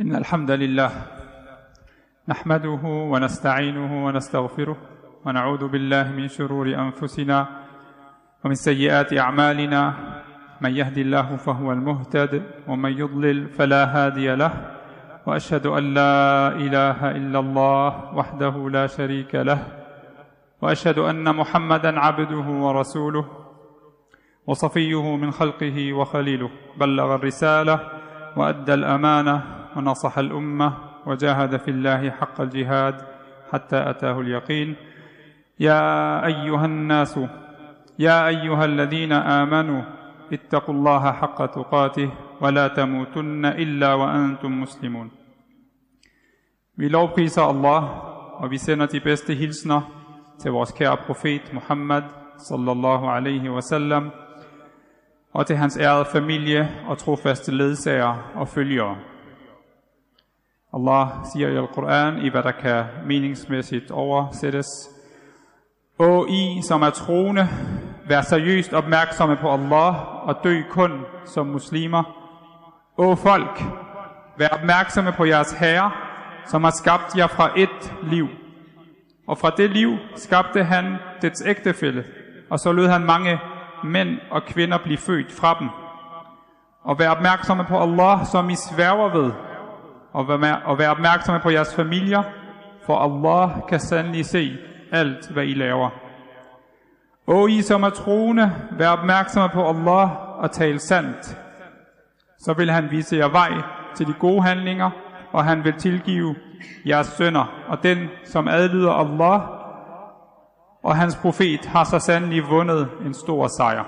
إن الحمد لله نحمده ونستعينه ونستغفره ونعوذ بالله من شرور أنفسنا ومن سيئات أعمالنا. من يهد الله فهو المهتد ومن يضلل فلا هادي له وأشهد أن لا إله إلا الله وحده لا شريك له وأشهد أن محمدا عبده ورسوله وصفيه من خلقه وخليله. بلغ الرسالة وأدى الأمانة ونصح الأمة وجاهد في الله حق الجهاد حتى أتاه اليقين يا أيها الناس يا أيها الذين آمنوا اتقوا الله حق تقاته ولا تموتن إلا وأنتم مسلمون بلوبقيس الله وبسنة بيست هلسنا تبوسكي أبوفيت محمد صلى الله عليه وسلم Og til hans ærede familie og trofaste ledsager og følgere. Allah siger i Al-Quran, i hvad der kan meningsmæssigt oversættes, O I, som er troende, vær seriøst opmærksomme på Allah og dø kun som muslimer. O folk, vær opmærksomme på jeres herre, som har skabt jer fra et liv. Og fra det liv skabte han dets ægtefælle, og så lød han mange mænd og kvinder blive født fra dem. Og vær opmærksomme på Allah, som I sværger ved, og vær, og vær opmærksomme på jeres familier, for Allah kan sandelig se alt, hvad I laver. O I, som er troende, vær opmærksomme på Allah og tal sandt. Så vil han vise jer vej til de gode handlinger, og han vil tilgive jeres sønder, og den, som adlyder Allah og hans profet, har så sandelig vundet en stor sejr.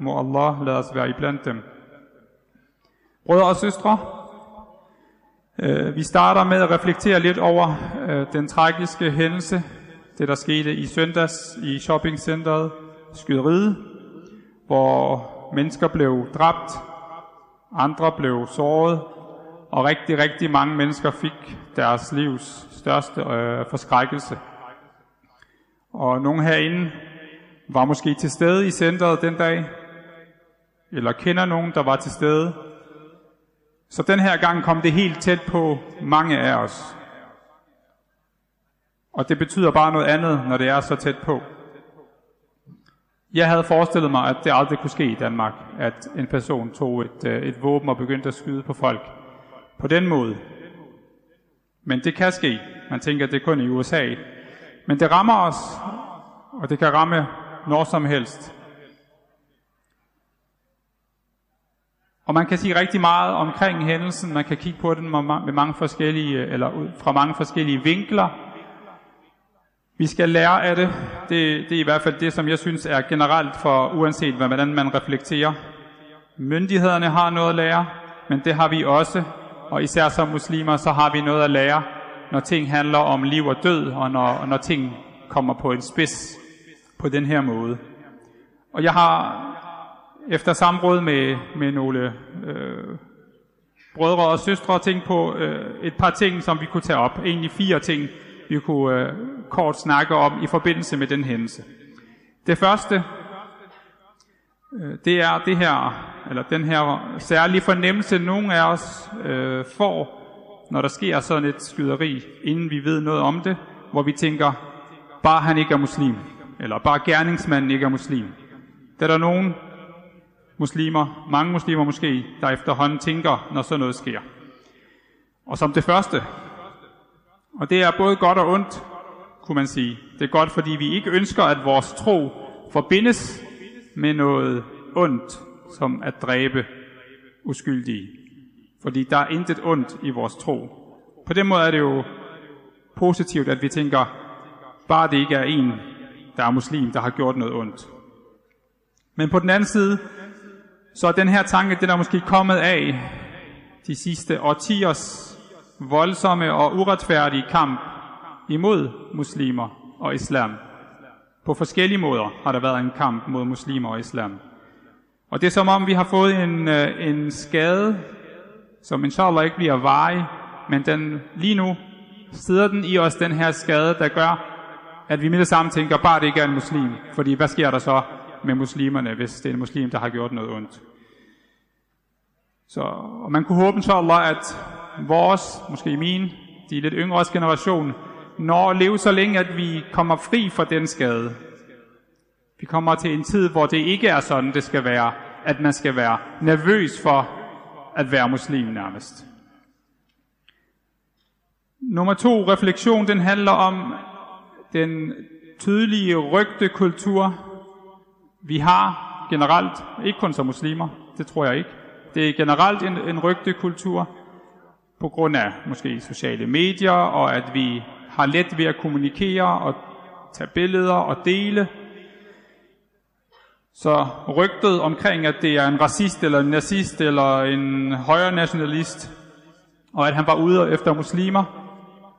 Må Allah lade os være iblandt dem. Brødre og søstre, Øh, vi starter med at reflektere lidt over øh, den tragiske hændelse, det der skete i søndags i shoppingcenteret Skyderiet, hvor mennesker blev dræbt, andre blev såret, og rigtig, rigtig mange mennesker fik deres livs største øh, forskrækkelse. Og nogen herinde var måske til stede i centret den dag, eller kender nogen, der var til stede. Så den her gang kom det helt tæt på mange af os. Og det betyder bare noget andet, når det er så tæt på. Jeg havde forestillet mig, at det aldrig kunne ske i Danmark, at en person tog et, øh, et våben og begyndte at skyde på folk på den måde. Men det kan ske. Man tænker, at det er kun i USA. Men det rammer os, og det kan ramme når som helst. Og man kan sige rigtig meget omkring hændelsen. Man kan kigge på den med mange forskellige, øh, eller fra mange forskellige vinkler. Vi skal lære af det. det. Det er i hvert fald det, som jeg synes er generelt for uanset hvordan man reflekterer. Myndighederne har noget at lære, men det har vi også. Og især som muslimer, så har vi noget at lære, når ting handler om liv og død, og når, når ting kommer på en spids på den her måde. Og jeg har efter samråd med, med nogle øh, brødre og søstre tænkte på øh, et par ting, som vi kunne tage op. Egentlig fire ting, vi kunne øh, kort snakke om i forbindelse med den hændelse. Det første, øh, det er det her, eller den her særlige fornemmelse, nogle af os øh, får, når der sker sådan et skyderi, inden vi ved noget om det, hvor vi tænker, bare han ikke er muslim, eller bare gerningsmanden ikke er muslim. Der er der nogen muslimer, mange muslimer måske, der efterhånden tænker, når sådan noget sker. Og som det første, og det er både godt og ondt, kunne man sige. Det er godt, fordi vi ikke ønsker, at vores tro forbindes med noget ondt, som at dræbe uskyldige. Fordi der er intet ondt i vores tro. På den måde er det jo positivt, at vi tænker, bare det ikke er en, der er muslim, der har gjort noget ondt. Men på den anden side, så den her tanke, den er måske kommet af de sidste årtiers voldsomme og uretfærdige kamp imod muslimer og islam. På forskellige måder har der været en kamp mod muslimer og islam. Og det er som om, vi har fået en, øh, en skade, som inshallah ikke bliver varig, men den, lige nu sidder den i os, den her skade, der gør, at vi med det samme tænker, bare det ikke er en muslim. Fordi hvad sker der så med muslimerne, hvis det er en muslim, der har gjort noget ondt? Så og man kunne håbe, inshallah, at vores, måske min, de lidt yngre generation, når at leve så længe, at vi kommer fri fra den skade. Vi kommer til en tid, hvor det ikke er sådan, det skal være, at man skal være nervøs for at være muslim nærmest. Nummer to refleksion, den handler om den tydelige rygtekultur, vi har generelt, ikke kun som muslimer, det tror jeg ikke. Det er generelt en, en rygtekultur, på grund af måske sociale medier, og at vi har let ved at kommunikere og tage billeder og dele. Så rygtet omkring, at det er en racist eller en nazist eller en højre nationalist, og at han var ude efter muslimer,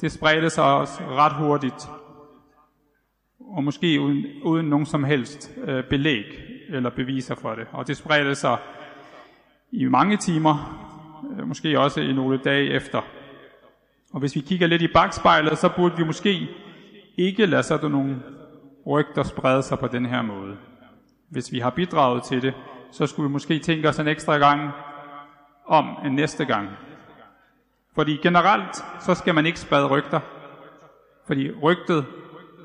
det spredte sig også ret hurtigt. Og måske uden, uden nogen som helst øh, belæg eller beviser for det. Og det spredte sig i mange timer, øh, måske også i nogle dage efter. Og hvis vi kigger lidt i bagspejlet, så burde vi måske ikke lade sådan nogle rygter sprede sig på den her måde. Hvis vi har bidraget til det, så skulle vi måske tænke os en ekstra gang om en næste gang. Fordi generelt, så skal man ikke sprede rygter. Fordi rygtet,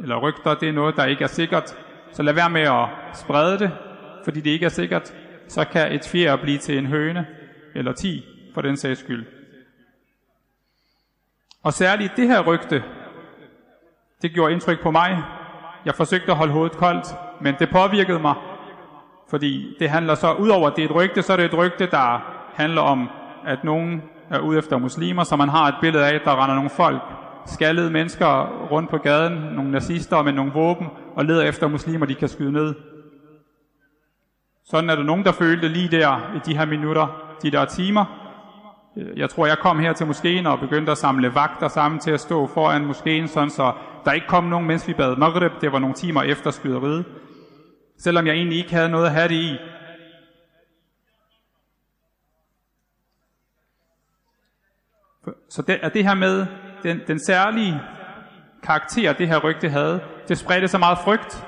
eller rygter, det er noget, der ikke er sikkert. Så lad være med at sprede det, fordi det ikke er sikkert. Så kan et fjer blive til en høne, eller ti, for den sags skyld. Og særligt det her rygte, det gjorde indtryk på mig. Jeg forsøgte at holde hovedet koldt, men det påvirkede mig. Fordi det handler så, udover at det er et rygte, så er det et rygte, der handler om, at nogen er ude efter muslimer, så man har et billede af, at der render nogle folk, skaldede mennesker rundt på gaden, nogle nazister med nogle våben, og leder efter muslimer, de kan skyde ned. Sådan er der nogen, der følte lige der i de her minutter, de der timer. Jeg tror, jeg kom her til moskeen og begyndte at samle vagter sammen til at stå foran moskeen, sådan så der ikke kom nogen, mens vi bad Maghrib. Det var nogle timer efter skyderiet. Selvom jeg egentlig ikke havde noget at have det i. Så det, er det her med den, den særlige karakter, det her rygte havde, det spredte så meget frygt,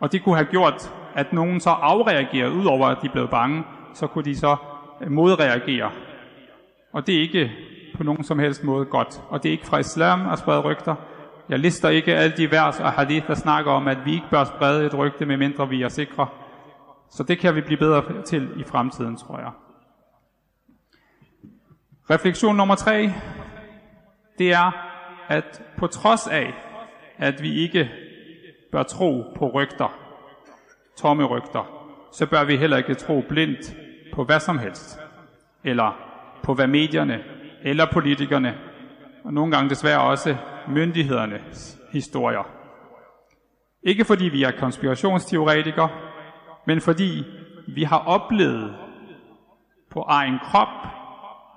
og det kunne have gjort, at nogen så afreagerer, udover at de blev bange, så kunne de så øh, modreagere. Og det er ikke på nogen som helst måde godt. Og det er ikke fra islam at sprede rygter. Jeg lister ikke alle de vers og hadith, der snakker om, at vi ikke bør sprede et rygte, medmindre vi er sikre. Så det kan vi blive bedre til i fremtiden, tror jeg. Refleksion nummer tre, det er, at på trods af, at vi ikke bør tro på rygter, tomme rygter, så bør vi heller ikke tro blindt på hvad som helst, eller på hvad medierne eller politikerne, og nogle gange desværre også myndighedernes historier. Ikke fordi vi er konspirationsteoretikere, men fordi vi har oplevet på egen krop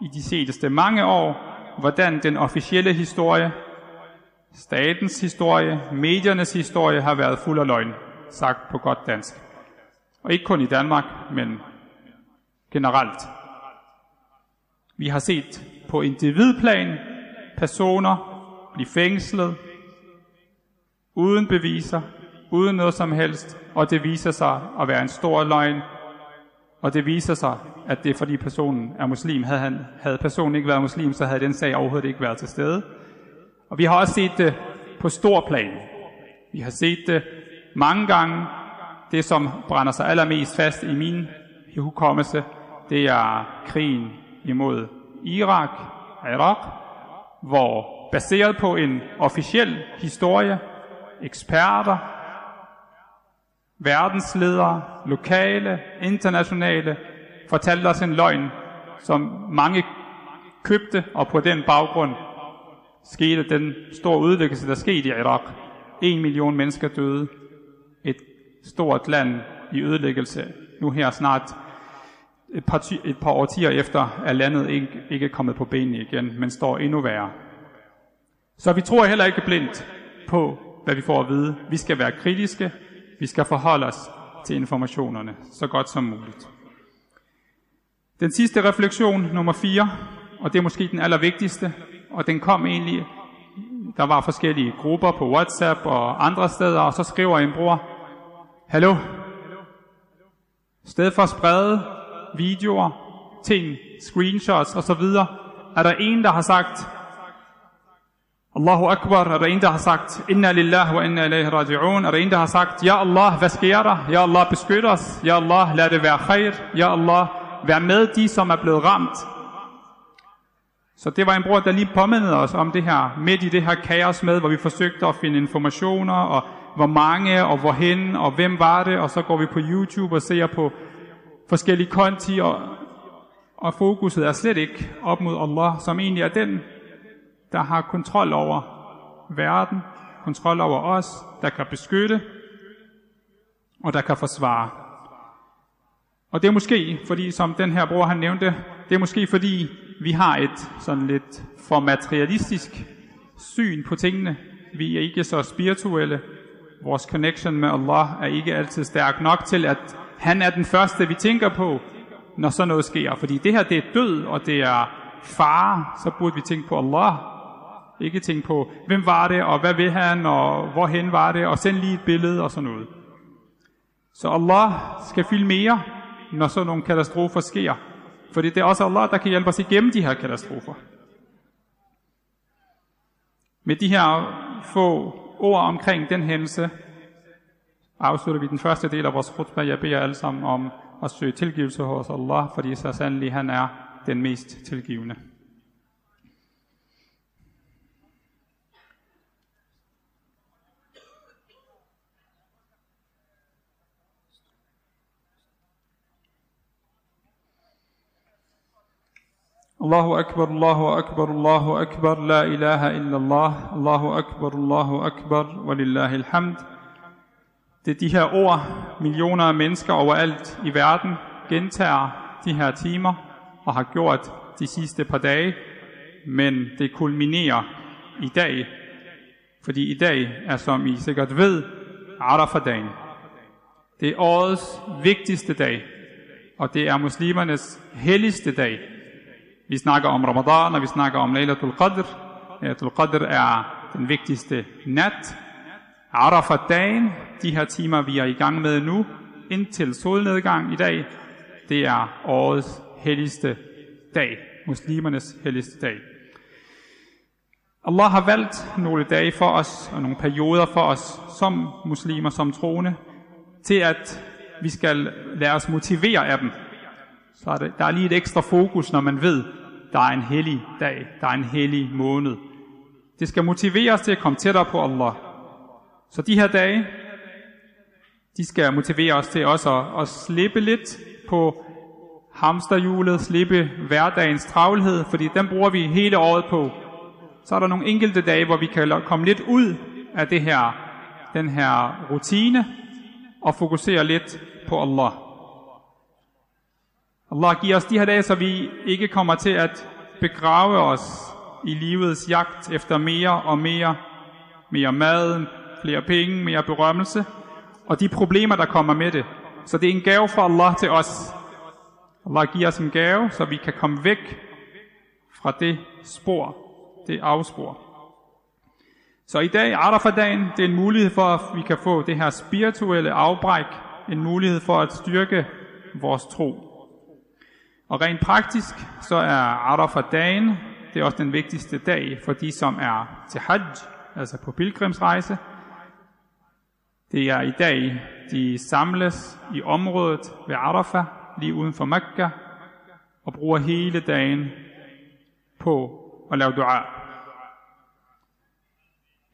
i de seneste mange år, hvordan den officielle historie, statens historie, mediernes historie har været fuld af løgn, sagt på godt dansk. Og ikke kun i Danmark, men generelt. Vi har set på individplan personer blive fængslet, uden beviser, uden noget som helst, og det viser sig at være en stor løgn, og det viser sig, at det er fordi personen er muslim. Havde, han, havde personen ikke været muslim, så havde den sag overhovedet ikke været til stede. Og vi har også set det på stor plan. Vi har set det mange gange. Det, som brænder sig allermest fast i min hukommelse, det er krigen imod Irak, Irak, hvor baseret på en officiel historie, eksperter, verdensledere, lokale, internationale, fortalte os en løgn, som mange købte, og på den baggrund skete den store udlæggelse, der skete i Irak. En million mennesker døde. Stort land i ødelæggelse. Nu her snart et par, et par årtier efter er landet ikke, ikke kommet på benene igen, men står endnu værre. Så vi tror heller ikke blindt på, hvad vi får at vide. Vi skal være kritiske. Vi skal forholde os til informationerne så godt som muligt. Den sidste refleksion, nummer 4, og det er måske den allervigtigste, og den kom egentlig, der var forskellige grupper på WhatsApp og andre steder, og så skriver en bror, Hallo, sted for at sprede videoer, ting, screenshots osv., Er der en, der har sagt, Allahu Akbar, er der en, der har sagt, Inna lillah wa inna ilayhi raji'un, er der en, der har sagt, Ja Allah, hvad sker der? Ja Allah, beskyt os. Ja Allah, lad det være khair. Ja Allah, vær med de, som er blevet ramt. Så det var en bror, der lige påmindede os om det her, midt i det her kaos med, hvor vi forsøgte at finde informationer, og hvor mange, og hvorhen, og hvem var det, og så går vi på YouTube og ser på forskellige konti, og, og fokuset er slet ikke op mod Allah, som egentlig er den, der har kontrol over verden, kontrol over os, der kan beskytte, og der kan forsvare. Og det er måske, fordi som den her bror han nævnte, det er måske fordi, vi har et sådan lidt for materialistisk syn på tingene. Vi er ikke så spirituelle. Vores connection med Allah er ikke altid stærk nok til, at han er den første, vi tænker på, når sådan noget sker. Fordi det her, det er død, og det er fare, så burde vi tænke på Allah. Ikke tænke på, hvem var det, og hvad vil han, og hvorhen var det, og send lige et billede og sådan noget. Så Allah skal fylde mere, når sådan nogle katastrofer sker. Fordi det er også Allah, der kan hjælpe os igennem de her katastrofer. Med de her få ord omkring den hændelse, afslutter vi den første del af vores khutbah. Jeg beder alle sammen om at søge tilgivelse hos Allah, fordi så sandelig han er den mest tilgivende. الله أكبر الله أكبر الله أكبر لا إله إلا الله الله أكبر الله أكبر ولله الحمد Det er de her ord, millioner af mennesker overalt i verden gentager de her timer og har gjort de sidste par dage, men det kulminerer i dag, fordi i dag er, som I sikkert ved, Arafat-dagen. Det er årets vigtigste dag, og det er muslimernes helligste dag. Vi snakker om Ramadan, og vi snakker om Laylatul Qadr. Laylatul Qadr er den vigtigste nat. Arafat-dagen, de her timer, vi er i gang med nu, indtil solnedgang i dag, det er årets helligste dag, muslimernes helligste dag. Allah har valgt nogle dage for os, og nogle perioder for os, som muslimer, som troende, til at vi skal lade os motivere af dem. Så er det, der er lige et ekstra fokus, når man ved, der er en hellig dag, der er en hellig måned. Det skal motivere os til at komme tættere på Allah. Så de her dage, de skal motivere os til også at, at slippe lidt på hamsterhjulet, slippe hverdagens travlhed, fordi den bruger vi hele året på. Så er der nogle enkelte dage, hvor vi kan komme lidt ud af det her, den her rutine og fokusere lidt på Allah. Allah giver os de her dage, så vi ikke kommer til at begrave os i livets jagt efter mere og mere, mere mad, flere penge, mere berømmelse, og de problemer, der kommer med det. Så det er en gave fra Allah til os. Allah giver os en gave, så vi kan komme væk fra det spor, det afspor. Så i dag, Arafat-dagen, det er en mulighed for, at vi kan få det her spirituelle afbræk, en mulighed for at styrke vores tro. Og rent praktisk, så er Arafat-dagen, det er også den vigtigste dag for de, som er til Hajj, altså på pilgrimsrejse. Det er i dag, de samles i området ved Arafat, lige uden for Mekka, og bruger hele dagen på at lave dua.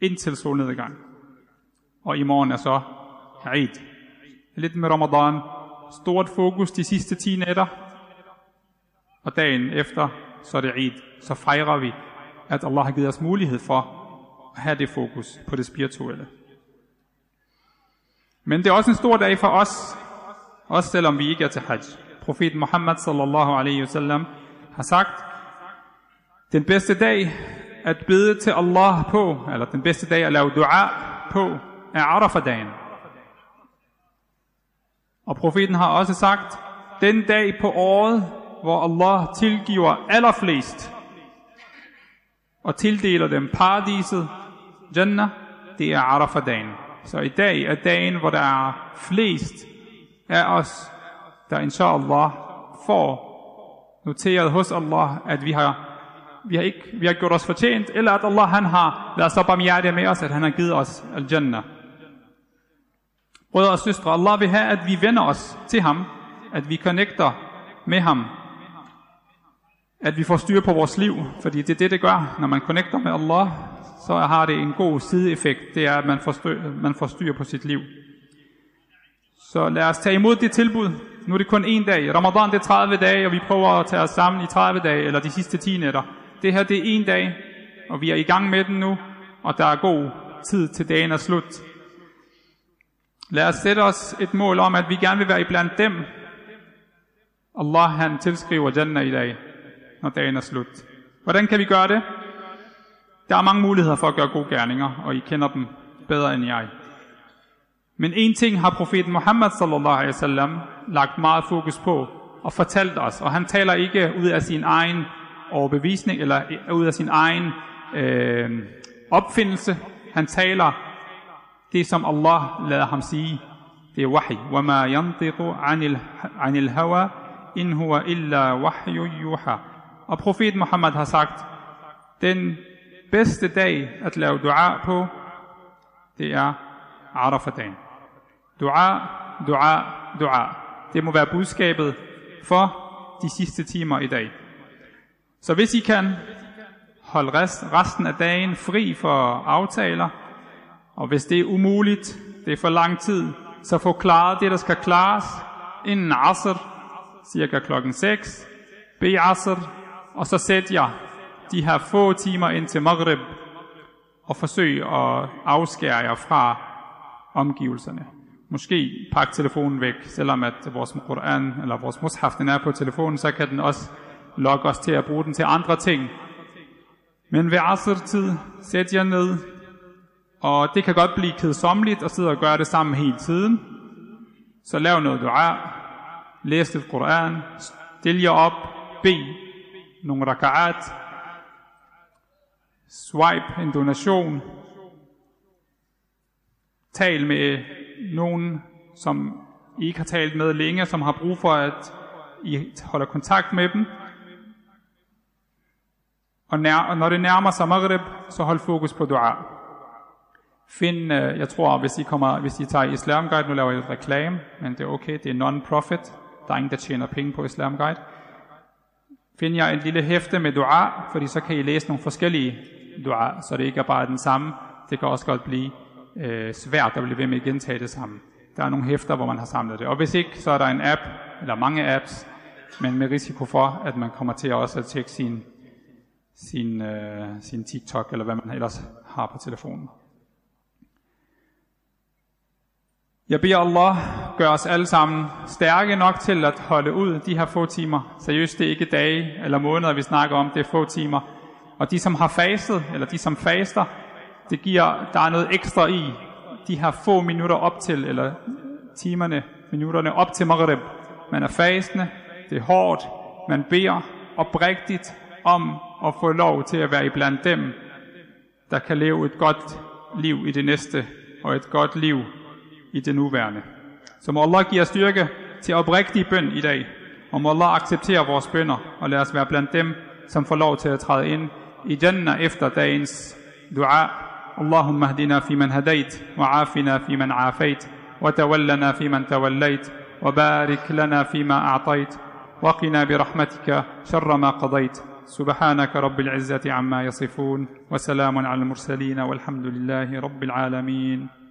Indtil solnedgang. Og i morgen er så Eid. Lidt med Ramadan. Stort fokus de sidste 10 nætter. Og dagen efter, så er det Eid. Så fejrer vi, at Allah har givet os mulighed for at have det fokus på det spirituelle. Men det er også en stor dag for os, også selvom vi ikke er til Hajj. Profeten Muhammad sallallahu alaihi wasallam har sagt, den bedste dag at bede til Allah på, eller den bedste dag at lave dua på, er Arafah-dagen. Og profeten har også sagt, den dag på året, hvor Allah tilgiver allerflest og tildeler dem paradiset, Jannah, det er Arafat-dagen. Så i dag er dagen, hvor der er flest af os, der inshallah får noteret hos Allah, at vi har vi har, ikke, vi har gjort os fortjent, eller at Allah han har været så barmhjertig med os, at han har givet os al-Jannah. Brødre og søstre, Allah vil have, at vi vender os til ham, at vi connecter med ham, at vi får styr på vores liv, fordi det er det, det gør, når man connecter med Allah, så har det en god sideeffekt, det er, at man får, styr, man får styr på sit liv. Så lad os tage imod det tilbud. Nu er det kun en dag. Ramadan det er 30 dage, og vi prøver at tage os sammen i 30 dage, eller de sidste 10 nætter. Det her det er en dag, og vi er i gang med den nu, og der er god tid til dagen er slut. Lad os sætte os et mål om, at vi gerne vil være iblandt dem. Allah han tilskriver Jannah i dag, når dagen er slut. Hvordan kan vi gøre det? Der er mange muligheder for at gøre gode gerninger, og I kender dem bedre end jeg. Men en ting har profeten Muhammad sallallahu alaihi wasallam lagt meget fokus på og fortalt os, og han taler ikke ud af sin egen overbevisning eller ud af sin egen øh, opfindelse. Han taler det, som Allah lader ham sige. Det er wahi. وَمَا يَنْطِقُ عَنِ الْهَوَى إِنْ هُوَ إِلَّا وَحْيُ يُوحَى og profeten Muhammad har sagt, den bedste dag at lave dua på, det er Arafat-dagen. Dua, dua, dua. Det må være budskabet for de sidste timer i dag. Så hvis I kan holde rest, resten af dagen fri for aftaler, og hvis det er umuligt, det er for lang tid, så få klaret det, der skal klares inden asr, cirka klokken 6, bed asr, og så sætte jer de her få timer ind til Maghrib, og forsøg at afskære jer fra omgivelserne. Måske pak telefonen væk, selvom at vores Quran eller vores mushaf den er på telefonen, så kan den også lokke os til at bruge den til andre ting. Men ved asr-tid, sæt jer ned, og det kan godt blive kedsomligt at sidde og gøre det sammen hele tiden. Så lav noget dua, læs det Quran, stil jer op, bed nogle raka'at, swipe en donation, tal med nogen, som I ikke har talt med længe, som har brug for, at I holder kontakt med dem. Og, nær, og når det nærmer sig Maghrib, så hold fokus på dua. Find, øh, jeg tror, hvis I, kommer, hvis I tager Islam Guide, nu laver jeg et reklame, men det er okay, det er non-profit. Der er ingen, der tjener penge på Islam Guide. Find jer et lille hæfte med dua, fordi så kan I læse nogle forskellige dua, så det ikke er bare den samme. Det kan også godt blive øh, svært at blive ved med at gentage det samme. Der er nogle hæfter, hvor man har samlet det. Og hvis ikke, så er der en app, eller mange apps, men med risiko for, at man kommer til også at tjekke sin, sin, øh, sin TikTok, eller hvad man ellers har på telefonen. Jeg beder Allah gør os alle sammen stærke nok til at holde ud de her få timer. Seriøst, det er ikke dage eller måneder, vi snakker om, det er få timer. Og de, som har fastet, eller de, som faster, det giver, der er noget ekstra i de her få minutter op til, eller timerne, minutterne op til Maghrib. Man er fastende, det er hårdt, man beder oprigtigt om at få lov til at være iblandt dem, der kan leve et godt liv i det næste, og et godt liv i det nuværende. Så må Allah give os styrke til oprigtig bøn i dag, og må Allah acceptere vores bønder, og lad os være blandt dem, som får lov til at træde ind i Jannah efter dagens dua. اللهم اهدنا فيمن هديت وعافنا فيمن عافيت وتولنا فيمن توليت وبارك لنا فيما اعطيت وقنا برحمتك شر ما قضيت سبحانك رب العزه عما يصفون وسلام على المرسلين والحمد لله رب العالمين